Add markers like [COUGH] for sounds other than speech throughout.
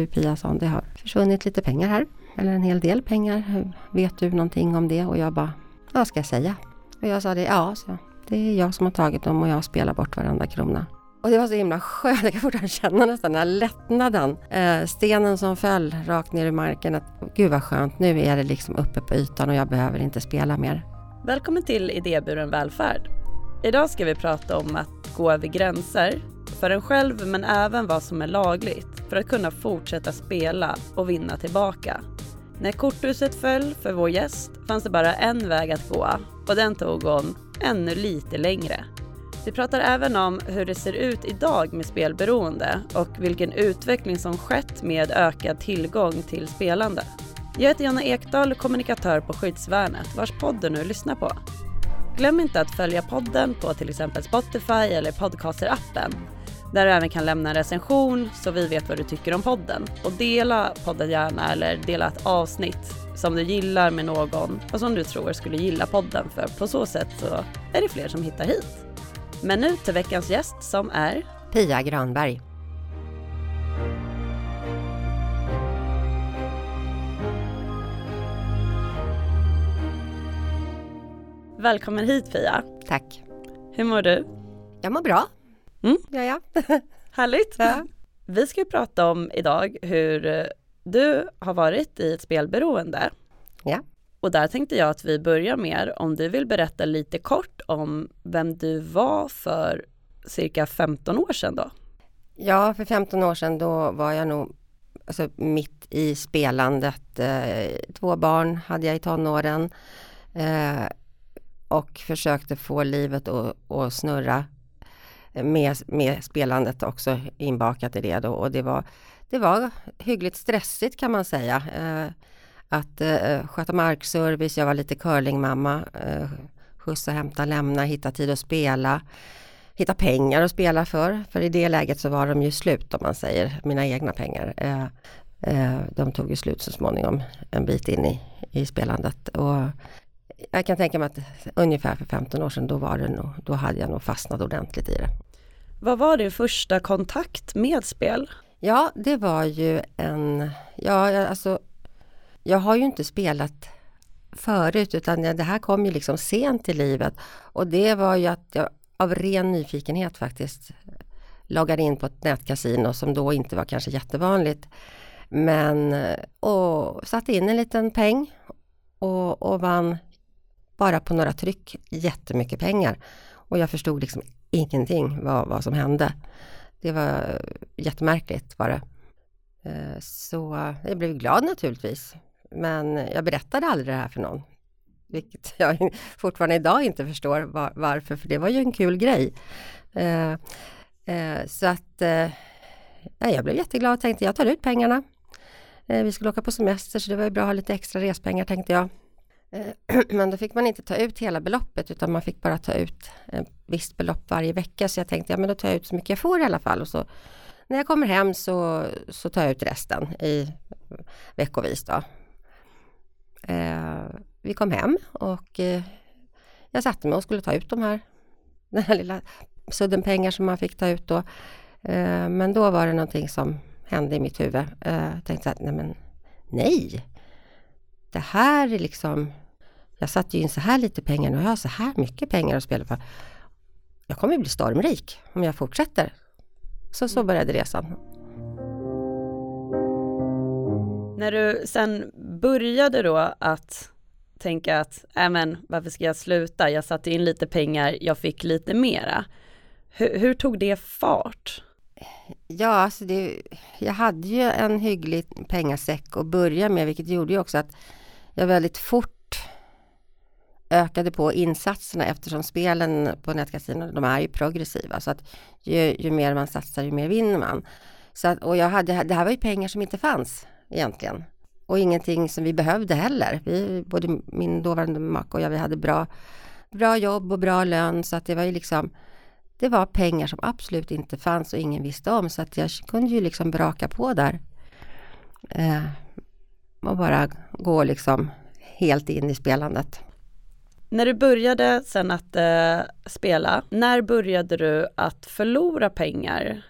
du Pia, sa det har försvunnit lite pengar här. Eller en hel del pengar. Vet du någonting om det? Och jag bara, vad ska jag säga? Och jag sa det, ja, så, det är jag som har tagit dem och jag spelar bort varenda krona. Och det var så himla skönt, jag kan fortfarande känna nästan den här lättnaden. Eh, stenen som föll rakt ner i marken. Att, Gud vad skönt, nu är det liksom uppe på ytan och jag behöver inte spela mer. Välkommen till Idéburen välfärd. Idag ska vi prata om att gå över gränser för en själv men även vad som är lagligt för att kunna fortsätta spela och vinna tillbaka. När korthuset föll för vår gäst fanns det bara en väg att gå och den tog hon ännu lite längre. Vi pratar även om hur det ser ut idag med spelberoende och vilken utveckling som skett med ökad tillgång till spelande. Jag heter Jonna Ekdahl, kommunikatör på Skyddsvärnet, vars podd du nu lyssnar på. Glöm inte att följa podden på till exempel Spotify eller Podcaster-appen, där du även kan lämna en recension så vi vet vad du tycker om podden. Och dela podden gärna eller dela ett avsnitt som du gillar med någon och som du tror skulle gilla podden, för på så sätt så är det fler som hittar hit. Men nu till veckans gäst som är Pia Granberg. Välkommen hit Pia. Tack. Hur mår du? Jag mår bra. Mm. Ja, ja. [LAUGHS] Härligt. ja. Vi ska prata om idag hur du har varit i ett spelberoende. Ja. Och där tänkte jag att vi börjar med om du vill berätta lite kort om vem du var för cirka 15 år sedan då? Ja, för 15 år sedan då var jag nog alltså, mitt i spelandet. Eh, två barn hade jag i tonåren eh, och försökte få livet att, att snurra med, med spelandet också inbakat i det då och det var, det var hyggligt stressigt kan man säga. Eh, att eh, sköta markservice, jag var lite curlingmamma, eh, skjutsa, hämta, lämna, hitta tid att spela, hitta pengar att spela för. För i det läget så var de ju slut om man säger, mina egna pengar. Eh, eh, de tog ju slut så småningom en bit in i, i spelandet. Och jag kan tänka mig att ungefär för 15 år sedan då, var det nog, då hade jag nog fastnat ordentligt i det. Vad var din första kontakt med spel? Ja, det var ju en, ja alltså jag har ju inte spelat förut utan det här kom ju liksom sent i livet. Och det var ju att jag av ren nyfikenhet faktiskt loggade in på ett nätkasino som då inte var kanske jättevanligt. Men och satte in en liten peng och, och vann bara på några tryck jättemycket pengar. Och jag förstod liksom ingenting vad, vad som hände. Det var jättemärkligt var det. Eh, så jag blev glad naturligtvis. Men jag berättade aldrig det här för någon. Vilket [LAUGHS] jag fortfarande idag inte förstår var, varför, för det var ju en kul grej. Eh, eh, så att jag blev jätteglad och tänkte jag tar ut pengarna. Vi skulle åka på semester så det var ju bra att ha lite extra respengar tänkte jag. Eh, [CLEARS THROAT] men då fick man inte ta ut hela beloppet utan man fick bara ta ut ett visst belopp varje vecka. Så jag tänkte ja men då tar jag ut så mycket jag får i alla fall. Och så, när jag kommer hem så, så tar jag ut resten i veckovis. Då. Eh, vi kom hem och eh, jag satte mig och skulle ta ut de här, [LAUGHS] den här lilla sudden pengar som man fick ta ut då. Eh, men då var det någonting som hände i mitt huvud. Eh, jag tänkte att nej men nej, det här är liksom, jag satte ju in så här lite pengar, nu har jag så här mycket pengar att spela för. Jag kommer bli stormrik om jag fortsätter. Så, så började resan. När du sen började då att tänka att, äh men varför ska jag sluta? Jag satte in lite pengar, jag fick lite mera. Hur, hur tog det fart? Ja, alltså det, jag hade ju en hygglig pengasäck att börja med, vilket gjorde ju också att jag väldigt fort ökade på insatserna eftersom spelen på nätkasinon, de är ju progressiva. Så att ju, ju mer man satsar, ju mer vinner man. Så att, och jag hade, det här var ju pengar som inte fanns egentligen. Och ingenting som vi behövde heller. Vi, både min dåvarande make och jag, vi hade bra, bra jobb och bra lön så att det var ju liksom det var pengar som absolut inte fanns och ingen visste om så att jag kunde ju liksom braka på där. Eh, och bara gå liksom helt in i spelandet. När du började sen att eh, spela, när började du att förlora pengar?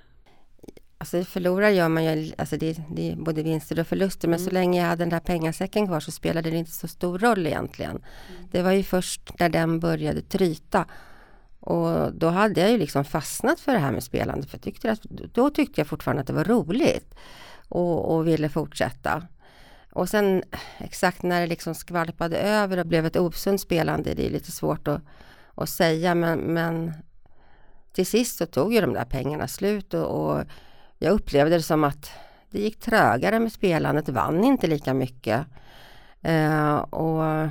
Alltså förlorar gör man ju, alltså det, det är både vinster och förluster. Men Mm. så länge jag hade den där pengasäcken kvar så spelade det inte så stor roll egentligen. Mm. Det var ju först när den började tryta. Och då hade jag ju liksom fastnat för det här med spelande. För tyckte att, då tyckte jag fortfarande att det var roligt. Och, och ville fortsätta. Och sen exakt när det liksom skvalpade över och blev ett osunt spelande, det är lite svårt att, att säga. Men, men till sist så tog ju de där pengarna slut och, och jag upplevde det som att det gick trögare med spelandet, vann inte lika mycket. Eh, och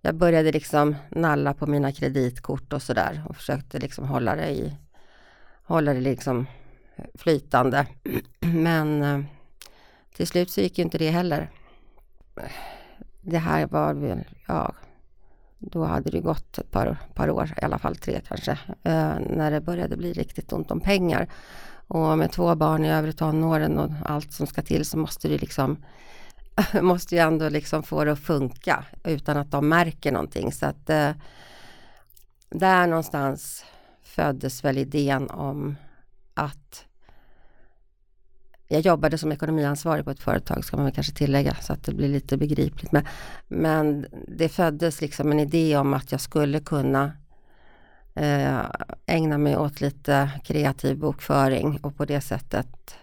jag började liksom nalla på mina kreditkort och sådär och försökte liksom hålla det i, hålla det liksom flytande. [CLEARS THROAT] Men eh, till slut så gick ju inte det heller. Det här var väl, ja, då hade det gått ett par, par år, i alla fall tre kanske, eh, när det började bli riktigt ont om pengar. Och med två barn i övre tonåren och allt som ska till så måste det liksom [LAUGHS] måste ju ändå liksom få det att funka utan att de märker någonting. Så att eh, där någonstans föddes väl idén om att jag jobbade som ekonomiansvarig på ett företag ska man kanske tillägga så att det blir lite begripligt. Men, men det föddes liksom en idé om att jag skulle kunna eh, ägna mig åt lite kreativ bokföring och på det sättet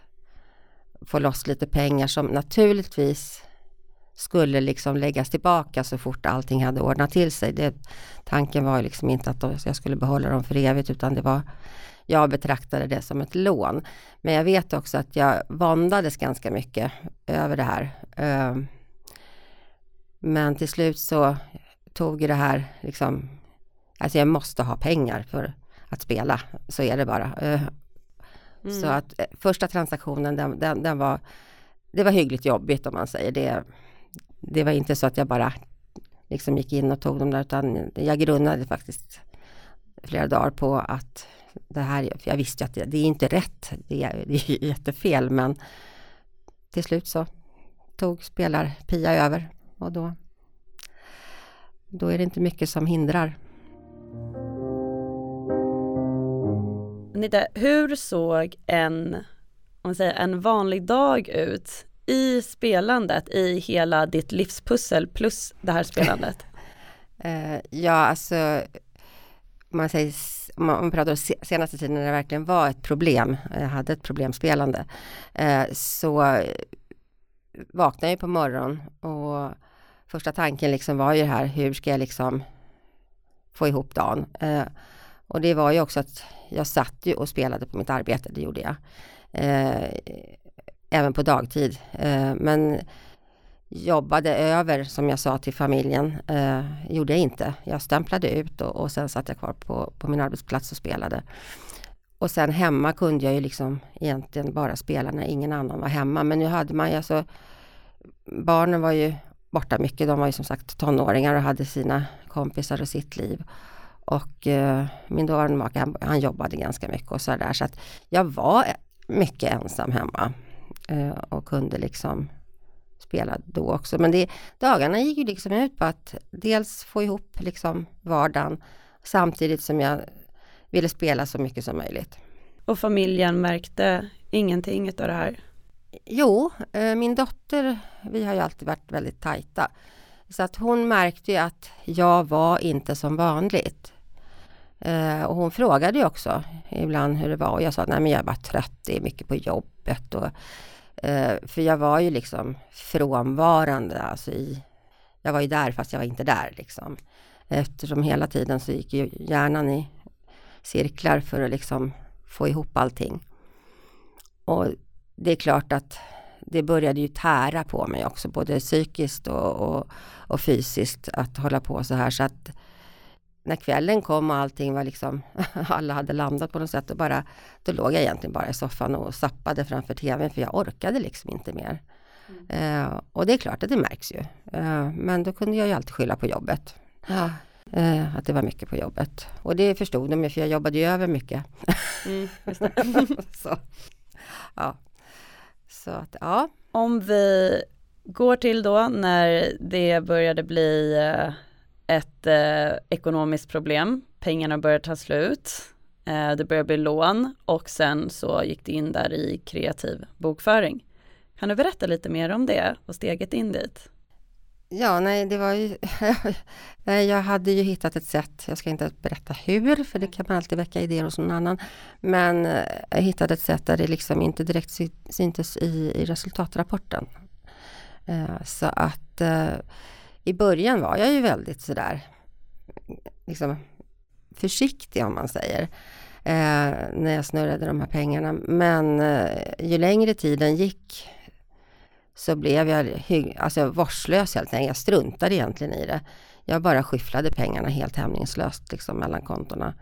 få loss lite pengar som naturligtvis skulle liksom läggas tillbaka så fort allting hade ordnat till sig. Det, tanken var liksom inte att jag skulle behålla dem för evigt utan det var jag betraktade det som ett lån. Men jag vet också att jag våndades ganska mycket över det här. Ehm, Men till slut så tog det här liksom, alltså jag måste ha pengar för att spela, så är det bara. Eh, Mm. Så att eh, första transaktionen den, den, den var, det var hyggligt jobbigt om man säger det. Det var inte så att jag bara liksom gick in och tog dem där utan jag grunnade faktiskt flera dagar på att det här, jag visste ju att det, det är inte rätt, det är, det är [LAUGHS] jättefel men till slut så tog spelar-Pia över och då, då är det inte mycket som hindrar. Anita, hur såg en, om säger, en vanlig dag ut i spelandet, i hela ditt livspussel plus det här spelandet? [LAUGHS] Eh, ja, alltså man, säger, om man pratar om senaste tiden när det verkligen var ett problem, jag hade ett problemspelande, eh, så vaknade jag på morgonen och första tanken liksom var ju det här, hur ska jag liksom få ihop dagen? Eh, och det var ju också att jag satt ju och spelade på mitt arbete, det gjorde jag. Eh, även på dagtid. Eh, men jobbade över, som jag sa till familjen, eh, gjorde jag inte. Jag stämplade ut och, och sen satt jag kvar på, på min arbetsplats och spelade. Och sen hemma kunde jag ju liksom egentligen bara spela när ingen annan var hemma. Men nu hade man ju alltså, barnen var ju borta mycket. De var ju som sagt tonåringar och hade sina kompisar och sitt liv. Och eh, min dåvarande make han, han jobbade ganska mycket och sådär. Så att jag var mycket ensam hemma. Eh, och kunde liksom spela då också. Men det, dagarna gick ju liksom ut på att dels få ihop liksom vardagen samtidigt som jag ville spela så mycket som möjligt. Och familjen märkte ingenting av det här? Jo, eh, min dotter, vi har ju alltid varit väldigt tajta. Så att hon märkte ju att jag var inte som vanligt. Eh, och hon frågade ju också ibland hur det var och jag sa nej men jag bara trött, det är mycket på jobbet. Och, Eh, för jag var ju liksom frånvarande, alltså i, jag var ju där fast jag var inte där liksom. Eftersom hela tiden så gick ju hjärnan i cirklar för att liksom få ihop allting. Och det är klart att det började ju tära på mig också, både psykiskt och, och, och fysiskt att hålla på så här. Så att när kvällen kom och allting var liksom, [LAUGHS] alla hade landat på något sätt, och bara, då låg jag egentligen bara i soffan och sappade framför tvn för jag orkade liksom inte mer. Eh, och det är klart att det märks ju. Eh, men då kunde jag ju alltid skylla på jobbet. Ja. Eh, att det var mycket på jobbet. Och det förstod de ju för jag jobbade ju över mycket. Mm, [LAUGHS] så, ja. så att ja. Om vi går till då när det började bli ett eh, ekonomiskt problem, pengarna började ta slut. eh, det började bli lån och sen så gick det in där i kreativ bokföring. Kan du berätta lite mer om det och steget in dit? Ja, nej, det var ju... [LAUGHS] jag hade ju hittat ett sätt, jag ska inte berätta hur, för det kan man alltid väcka idéer hos någon annan. Men eh, jag hittade ett sätt där det liksom inte direkt syntes i, i resultatrapporten. Eh, så att eh, i början var jag ju väldigt sådär liksom försiktig om man säger. när jag snurrade de här pengarna. Men ju längre tiden gick så blev jag alltså vårdslös helt enkelt. Jag struntade egentligen i det. Jag bara skyfflade pengarna helt hämningslöst liksom mellan kontona.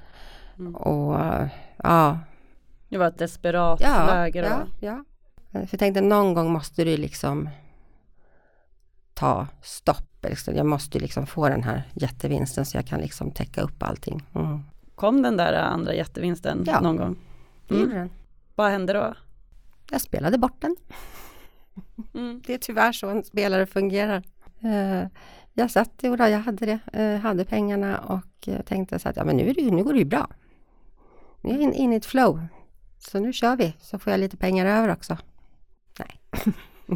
Mm. Och ja. Det var ett desperat ja, läge då? Ja, ja. För jag tänkte någon gång måste du liksom ta stopp. Liksom. Jag måste liksom få den här jättevinsten så jag kan liksom täcka upp allting. Mm. Kom den där andra jättevinsten ja, någon gång? Mm. den. Vad hände då? Jag spelade bort den. Mm. Det är tyvärr så en spelare fungerar. Uh, jag satt, då, jag hade det, uh, hade pengarna och uh, tänkte så att ja, men nu, är det, nu går det ju bra. Nu är jag in, in i ett flow. Så nu kör vi, så får jag lite pengar över också. Nej. [LAUGHS]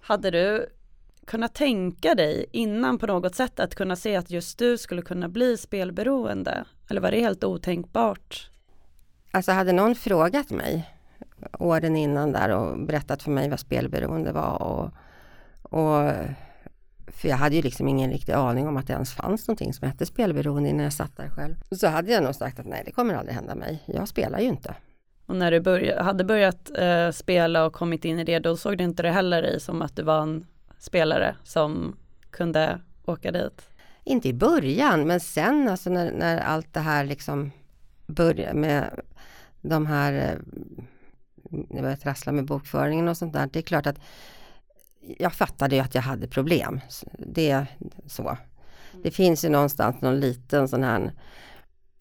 hade du kunnat tänka dig innan på något sätt att kunna se att just du skulle kunna bli spelberoende? Eller var det helt otänkbart? Alltså hade någon frågat mig åren innan där och berättat för mig vad spelberoende var. Och, och, för jag hade ju liksom ingen riktig aning om att det ens fanns någonting som hette spelberoende innan jag satt där själv. Så hade jag nog sagt att nej, det kommer aldrig hända mig. Jag spelar ju inte. Och när du började, hade börjat eh, spela och kommit in i det, då såg du inte det heller i som att du var en spelare som kunde åka dit? Inte i början, men sen alltså när, när allt det här liksom började med de här eh, jag började trassla med bokföringen och sånt där. Det är klart att jag fattade ju att jag hade problem. Det är så. Det finns ju någonstans någon liten sån här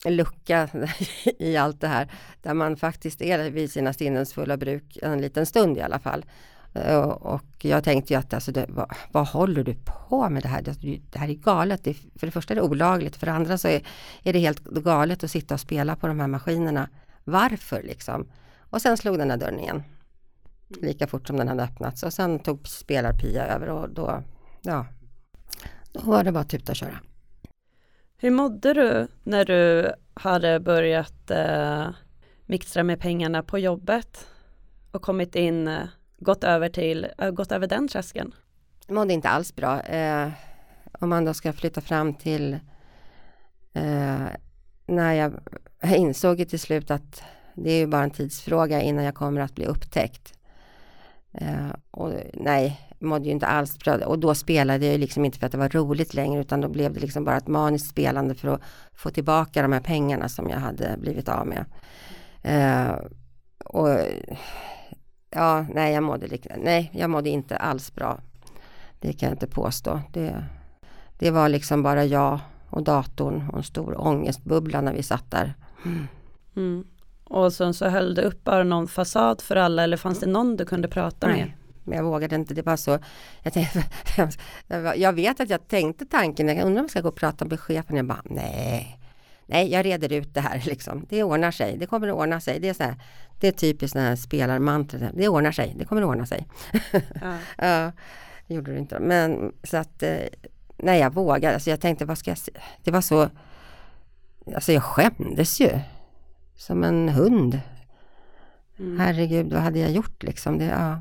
lucka [LAUGHS] i allt det här. Där man faktiskt är vid sina sinnens fulla bruk en liten stund i alla fall. Eh, och jag tänkte ju att alltså, det, vad, vad, håller du på med det här? Det, här är galet. Det, för det första är det olagligt. För det andra så är, är det helt galet att sitta och spela på de här maskinerna. Varför liksom? Och sen slog den här dörren igen. Lika fort som den hade öppnats och sen tog spelar-Pia över och då, ja, då var det bara typ att tuta och köra. Hur mådde du när du hade börjat eh, mixtra med pengarna på jobbet och kommit in, eh, gått över till, äh, gått över den tröskeln? Jag mådde inte alls bra. Eh, om man då ska flytta fram till eh, när jag, insåg insåg till slut att det är ju bara en tidsfråga innan jag kommer att bli upptäckt. Eh, och nej, mådde ju inte alls bra. Och då spelade jag ju liksom inte för att det var roligt längre utan då blev det liksom bara ett maniskt spelande för att få tillbaka de här pengarna som jag hade blivit av med. Eh, och ja, nej jag, mådde, nej, jag mådde inte alls bra. Det kan jag inte påstå. Det, det var liksom bara jag och datorn och en stor ångestbubbla när vi satt där. Mm. Mm. Och sen så höll du upp bara någon fasad för alla eller fanns det någon du kunde prata Nej. med? Men jag vågade inte, det var så. Jag, tänkte, [LAUGHS] jag vet att jag tänkte tanken, jag undrar om jag ska gå och prata med chefen. Jag bara, nej, nej, jag reder ut det här [LAUGHS] liksom. Det ordnar sig, det kommer att ordna sig. Det är, så här, det är typiskt sådana här spelarmantra, det ordnar sig, det kommer att ordna sig. Ja. [LAUGHS] ja, det gjorde det inte. Men så att, eh, nej jag vågade, alltså jag tänkte, vad ska jag säga? Det var så, alltså jag skämdes ju som en hund. Mm. Herregud, vad hade jag gjort liksom? Det, ja.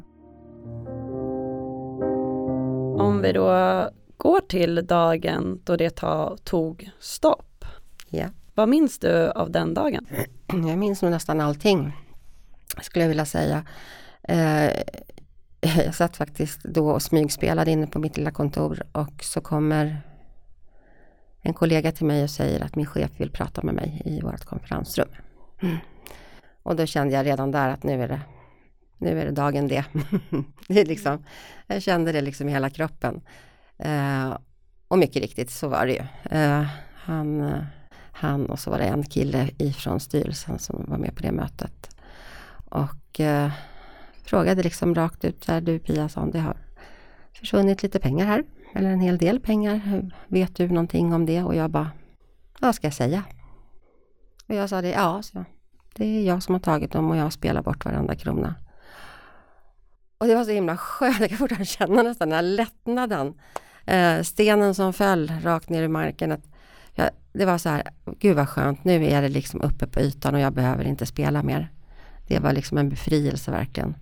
Om vi då går till dagen då det ta, tog stopp. Ja. Vad minns du av den dagen? Jag minns nog nästan allting, skulle jag vilja säga. Eh, jag satt faktiskt då och smygspelade inne på mitt lilla kontor och så kommer en kollega till mig och säger att min chef vill prata med mig i vårt konferensrum. Mm. Och då kände jag redan där att nu är det, nu är det dagen det. [LAUGHS] det är liksom, jag kände det liksom i hela kroppen. Eh, och mycket riktigt så var det ju. Eh, han, eh, han och så var det en kille ifrån styrelsen som var med på det mötet. Och eh, frågade liksom rakt ut, så här, du Pia, sa det har försvunnit lite pengar här. Eller en hel del pengar. Vet du någonting om det? Och jag bara, vad ska jag säga? Och jag sa det, ja, så det är jag som har tagit dem och jag spelar bort varenda krona. Och det var så himla skönt, jag kan fortfarande känna nästan den här lättnaden. Eh, stenen som föll rakt ner i marken. Att det var så här, gud vad skönt, nu är det liksom uppe på ytan och jag behöver inte spela mer. Det var liksom en befrielse verkligen.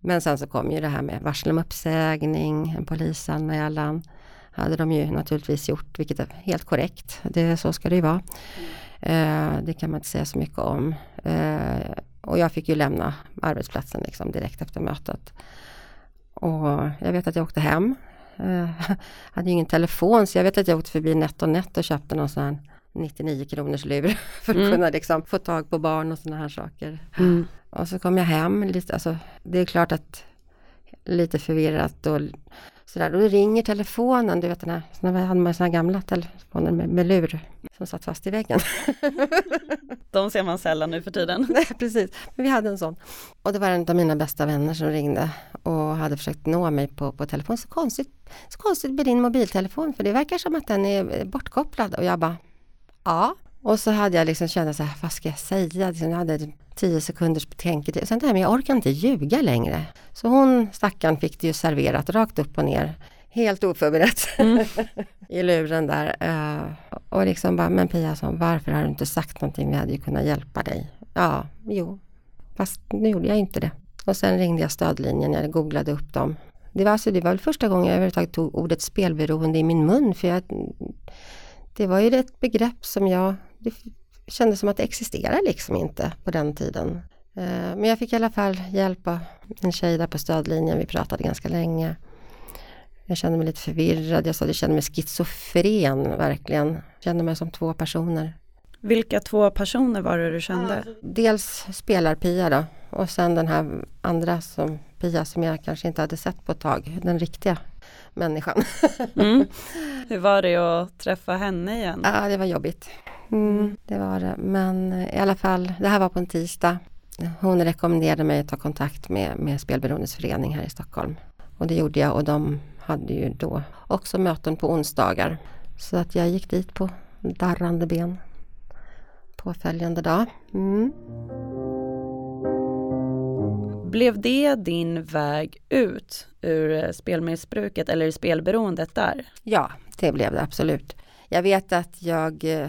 Men sen så kom ju det här med varsel om uppsägning, en polisanmälan. Hade de ju naturligtvis gjort, vilket är helt korrekt. Det, så ska det ju vara. Eh, det kan man inte säga så mycket om. Eh, och jag fick ju lämna arbetsplatsen liksom direkt efter mötet. Och jag vet att jag åkte hem. Eh, [LAUGHS] hade ju ingen telefon så jag vet att jag åkte förbi NetOnNet och köpte någon sån här 99 kronors lur [LAUGHS] för att mm. kunna liksom få tag på barn och såna här saker. Mm. Och så kom jag hem, lite, alltså, det är klart att lite förvirrat och sådär. Då ringer telefonen, du vet den här, när hade man sådana gamla telefoner med, med lur som satt fast i väggen. [LAUGHS] De ser man sällan nu för tiden. [LAUGHS] Nej precis, men vi hade en sån. Och det var en av mina bästa vänner som ringde och hade försökt nå mig på, på telefon. Så konstigt, så konstigt med din mobiltelefon för det verkar som att den är bortkopplad och jag bara ja. Och så hade jag liksom känt så här, vad ska jag säga? Liksom, jag hade tio sekunders betänketid. Sen det här, men jag orkar inte ljuga längre. Så hon, stackaren, fick det ju serverat rakt upp och ner. Helt oförberett mm. [LAUGHS] i luren där. Uh, och liksom bara, men Pia, så, varför har du inte sagt någonting? Vi hade ju kunnat hjälpa dig. Ja, jo, fast nu gjorde jag inte det. Och sen ringde jag stödlinjen, jag googlade upp dem. Det var, alltså, det var väl första gången jag överhuvudtaget tog ordet spelberoende i min mun. För jag, det var ju ett begrepp som jag, det kändes som att det existerade liksom inte på den tiden. Eh, men jag fick i alla fall hjälp av en tjej där på stödlinjen, vi pratade ganska länge. Jag kände mig lite förvirrad, jag sa att jag kände mig schizofren verkligen. Jag kände mig som två personer. Vilka två personer var det du kände? Dels spelar-Pia då och sen den här andra som Pia som jag kanske inte hade sett på ett tag, den riktiga människan. Mm. [LAUGHS] Hur var det att träffa henne igen? Ja, det var jobbigt. Mm, det var det. Men i alla fall, det här var på en tisdag. Hon rekommenderade mig att ta kontakt med, med Spelberoendes förening här i Stockholm. Och det gjorde jag och de hade ju då också möten på onsdagar. Så att jag gick dit på darrande ben påföljande dag. Mm. Blev det din väg ut ur eh, spelmissbruket eller spelberoendet där? Ja, det blev det absolut. Jag vet att jag eh,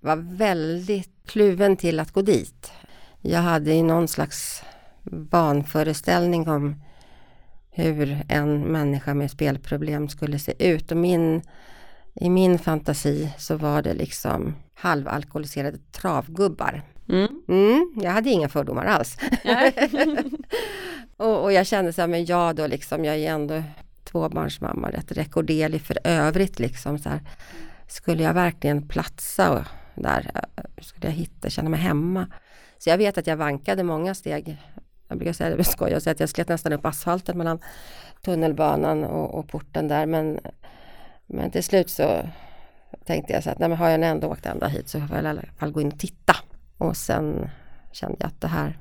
var väldigt kluven till att gå dit. Jag hade ju någon slags vanföreställning om hur en människa med spelproblem skulle se ut och min, i min fantasi så var det liksom halvalkoholiserade travgubbar Mm. Mm, jag hade inga fördomar alls. [LAUGHS] och, och, jag kände så här, men jag då liksom, jag är ändå tvåbarnsmamma, rätt rekorderlig för övrigt liksom så här. Skulle jag verkligen platsa där? Skulle jag hitta, känna mig hemma? Så jag vet att jag vankade många steg. Jag brukar säga det, skoja och säga att jag slet nästan upp asfalten mellan tunnelbanan och, och porten där men, men till slut så tänkte jag så att nej, men har jag ändå åkt ända hit så får jag i alla fall gå in och titta. Och sen kände jag att det här,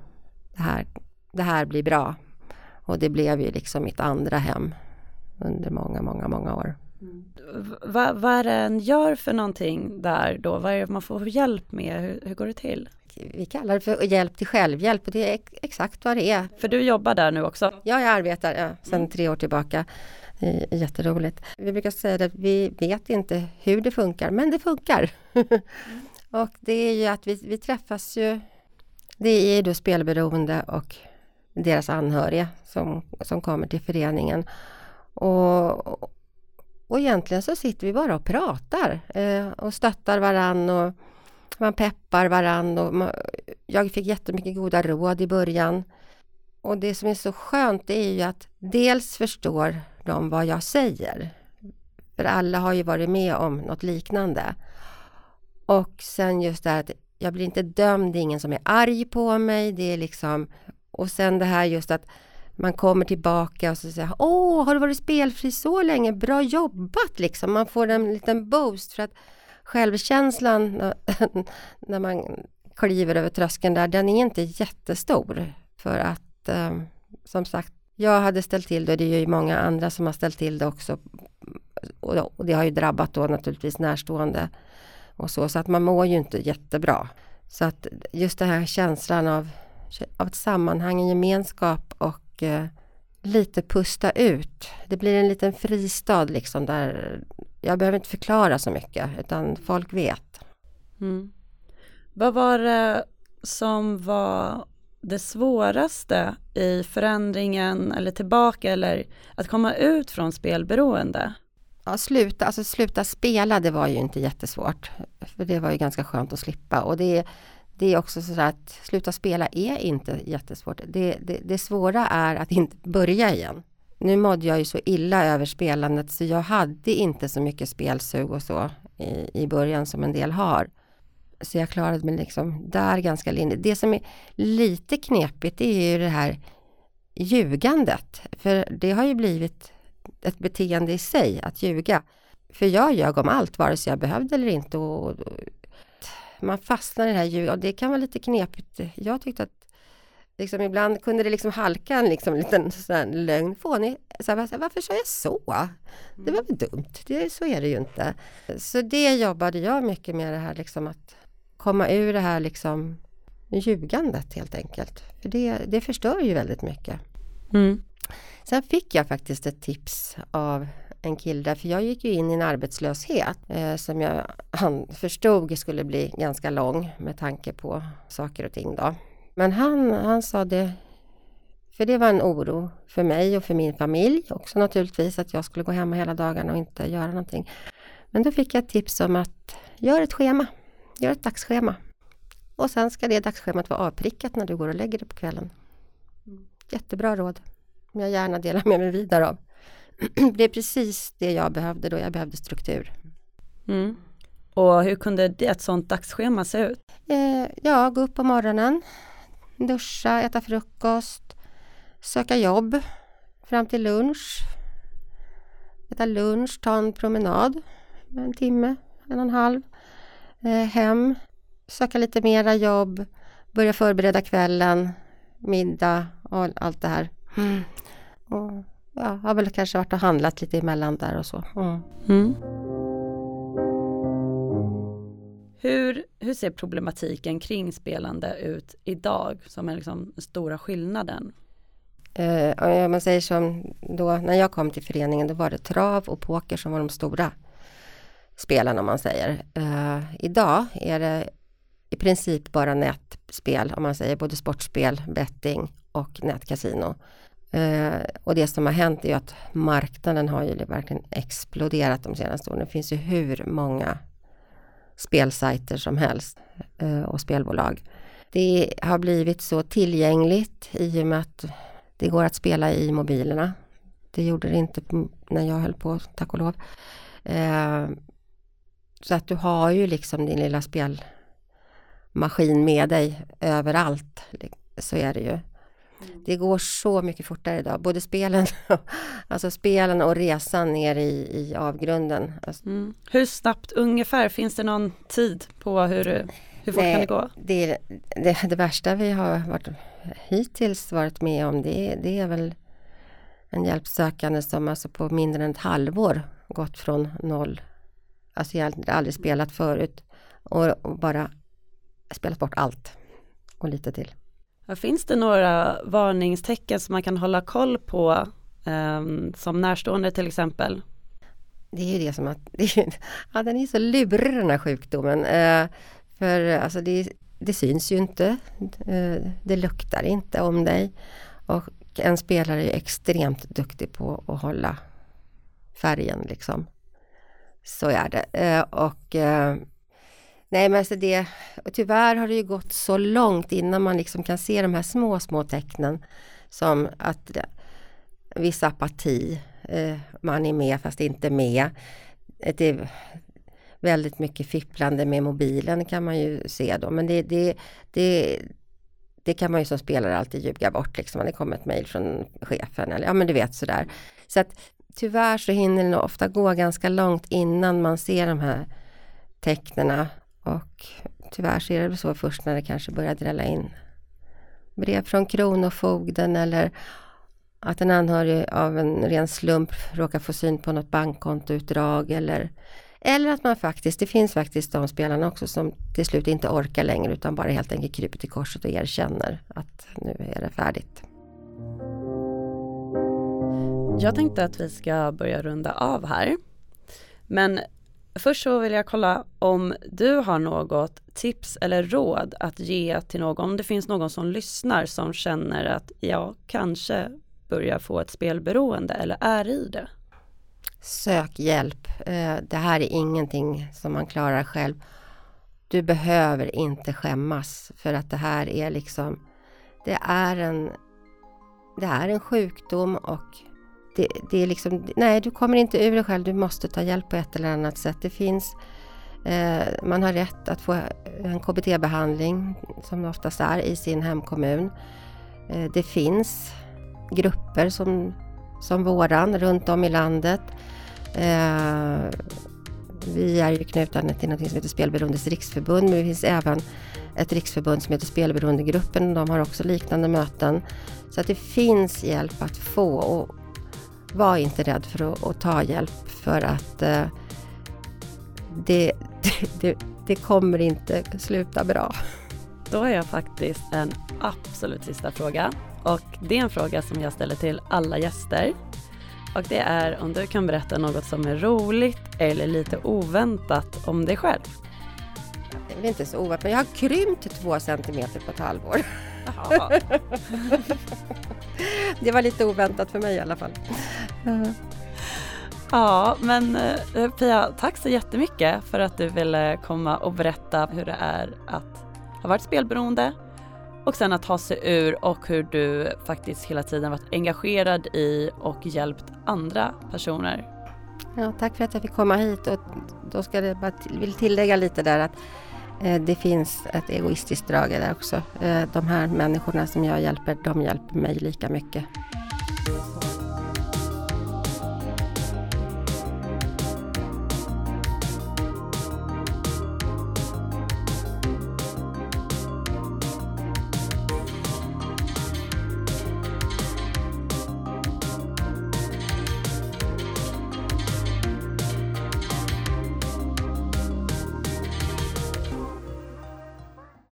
det här, det här blir bra. Och det blev ju liksom mitt andra hem under många, många, många år. Mm. Vad, är det en gör för någonting där då? Vad är det man får hjälp med? Hur, hur går det till? Vi kallar det för hjälp till självhjälp och det är exakt vad det är. För du jobbar där nu också? Ja, jag arbetar ja, sedan mm. tre år tillbaka. Jätteroligt. Vi brukar säga att vi vet inte hur det funkar, men det funkar. Mm. [LAUGHS] Och det är ju att vi, vi träffas ju, det är ju då spelberoende och deras anhöriga som, som kommer till föreningen. Och, och egentligen så sitter vi bara och pratar eh, och stöttar varann och man peppar varann. Och man, jag fick jättemycket goda råd i början. Och det som är så skönt det är ju att dels förstår de vad jag säger. För alla har ju varit med om något liknande. Och sen just det här att jag blir inte dömd, det är ingen som är arg på mig. Det är liksom, och sen det här just att man kommer tillbaka och så säger Åh, har du varit spelfri så länge? Bra jobbat liksom. Man får en liten boost för att självkänslan [LAUGHS] när man kliver över tröskeln där, den är inte jättestor. För att eh, som sagt, jag hade ställt till det, det är ju många andra som har ställt till det också. Och det har ju drabbat då naturligtvis närstående och så, så att man mår ju inte jättebra. Så att just den här känslan av, av ett sammanhang, en gemenskap och eh, lite pusta ut. Det blir en liten fristad liksom där jag behöver inte förklara så mycket utan folk vet. Mm. Vad var det som var det svåraste i förändringen eller tillbaka eller att komma ut från spelberoende? Ja, sluta, alltså sluta spela det var ju inte jättesvårt. För det var ju ganska skönt att slippa. Och det, det är också så att sluta spela är inte jättesvårt. Det, det, det svåra är att inte börja igen. Nu mådde jag ju så illa över spelandet så jag hade inte så mycket spelsug och så i, i början som en del har. Så jag klarade mig liksom där ganska lindrigt. Det som är lite knepigt är ju det här ljugandet. För det har ju blivit ett beteende i sig att ljuga. För jag ljög om allt vare sig jag behövde eller inte. Och, och man fastnar i det här ljuget och det kan vara lite knepigt. Jag tyckte att liksom, ibland kunde det liksom halka en liksom, liten sån lögn. Fånig. Så här, varför sa jag så? Det var väl dumt. Det, så är det ju inte. Så det jobbade jag mycket med det här liksom att komma ur det här liksom ljugandet helt enkelt. För det, det förstör ju väldigt mycket. Mm. Sen fick jag faktiskt ett tips av en kille för jag gick ju in i en arbetslöshet eh, som jag han förstod skulle bli ganska lång med tanke på saker och ting då. Men han, han sa det, för det var en oro för mig och för min familj också naturligtvis att jag skulle gå hemma hela dagarna och inte göra någonting. Men då fick jag ett tips om att gör ett schema, gör ett dagsschema. Och sen ska det dagsschemat vara avprickat när du går och lägger dig på kvällen. Jättebra råd, som jag gärna delar med mig vidare av. [CLEARS THROAT] det är precis det jag behövde då, jag behövde struktur. Mm. Och hur kunde det, ett sådant dagsschema se ut? Eh, ja, gå upp på morgonen, duscha, äta frukost, söka jobb fram till lunch, äta lunch, ta en promenad en timme, en och en halv, eh, hem, söka lite mera jobb, börja förbereda kvällen, middag och allt det här. Mm. Och ja, har väl kanske varit och handlat lite emellan där och så. Mm. Mm. Hur, hur ser problematiken kring spelande ut idag som är liksom den stora skillnaden? Eh, om man säger som då när jag kom till föreningen då var det trav och poker som var de stora spelarna om man säger. Eh, idag är det i princip bara nätspel om man säger både sportspel, betting och nätkasino. Eh, och det som har hänt är ju att marknaden har ju verkligen exploderat de senaste åren. Det finns ju hur många spelsajter som helst eh, och spelbolag. Det har blivit så tillgängligt i och med att det går att spela i mobilerna. Det gjorde det inte när jag höll på, tack och lov. Eh, så att du har ju liksom din lilla spelmaskin med dig överallt. Så är det ju. Det går så mycket fortare idag, både spelen, alltså spelen och resan ner i, i avgrunden. Alltså. Mm. Hur snabbt ungefär, finns det någon tid på hur, hur fort Nej, kan det gå? Det, det, det, värsta vi har varit, hittills varit med om det, det är väl en hjälpsökande som alltså på mindre än ett halvår gått från noll, alltså jag har aldrig spelat förut och, och bara spelat bort allt och lite till. Finns det några varningstecken som man kan hålla koll på ehm, som närstående till exempel? Det är ju det som att, [LAUGHS] det är, ja, den är så lurig den här sjukdomen. Eh, för alltså det, det syns ju inte, eh, det luktar inte om dig. Och en spelare är extremt duktig på att hålla färgen liksom. Så är det. Eh, och Nej men alltså det, och tyvärr har det ju gått så långt innan man liksom kan se de här små, små tecknen som att det, viss apati, eh, man är med fast inte med. Det är väldigt mycket fipplande med mobilen kan man ju se då men det, det, det, det kan man ju som spelare alltid ljuga bort liksom. Det kommer ett mejl från chefen eller ja men du vet sådär. Så att tyvärr så hinner det ofta gå ganska långt innan man ser de här tecknena och tyvärr så är det väl så först när det kanske börjar drälla in brev från Kronofogden eller att en anhörig av en ren slump råkar få syn på något bankkontoutdrag eller Eller att man faktiskt, det finns faktiskt de spelarna också som till slut inte orkar längre utan bara helt enkelt kryper till korset och erkänner att nu är det färdigt. Jag tänkte att vi ska börja runda av här. Men först så vill jag kolla om du har något tips eller råd att ge till någon, om det finns någon som lyssnar som känner att jag kanske börjar få ett spelberoende eller är i det. Sök hjälp. Eh, det här är ingenting som man klarar själv. Du behöver inte skämmas för att det här är liksom Det är en Det är en sjukdom och det, det är liksom Nej, du kommer inte ur det själv. Du måste ta hjälp på ett eller annat sätt. Det finns eh, Man har rätt att få en KBT-behandling som det oftast är i sin hemkommun. Eh, det finns grupper som som våran runt om i landet. Eh, vi är ju knutna till något som heter Spelberoendes riksförbund men det finns även ett riksförbund som heter Spelberoendegruppen. De har också liknande möten. Så att det finns hjälp att få och var inte rädd för att, att ta hjälp för att eh, det, [LAUGHS] det, det kommer inte sluta bra. Då har jag faktiskt en absolut sista fråga och det är en fråga som jag ställer till alla gäster. Och det är om du kan berätta något som är roligt eller lite oväntat om dig själv. Det är inte så oväntat, men jag har krympt två centimeter på ett halvår. [LAUGHS] det var lite oväntat för mig i alla fall. [LAUGHS] Ja, men eh, Pia, tack så jättemycket för att du ville komma och berätta hur det är att ha varit spelberoende och sen att ta sig ur och hur du faktiskt hela tiden varit engagerad i och hjälpt andra personer. Ja, tack för att jag fick komma hit och då ska jag bara vill tillägga lite där att Eh, det finns ett egoistiskt drag där också. Eh, de här människorna som jag hjälper, de hjälper mig lika mycket.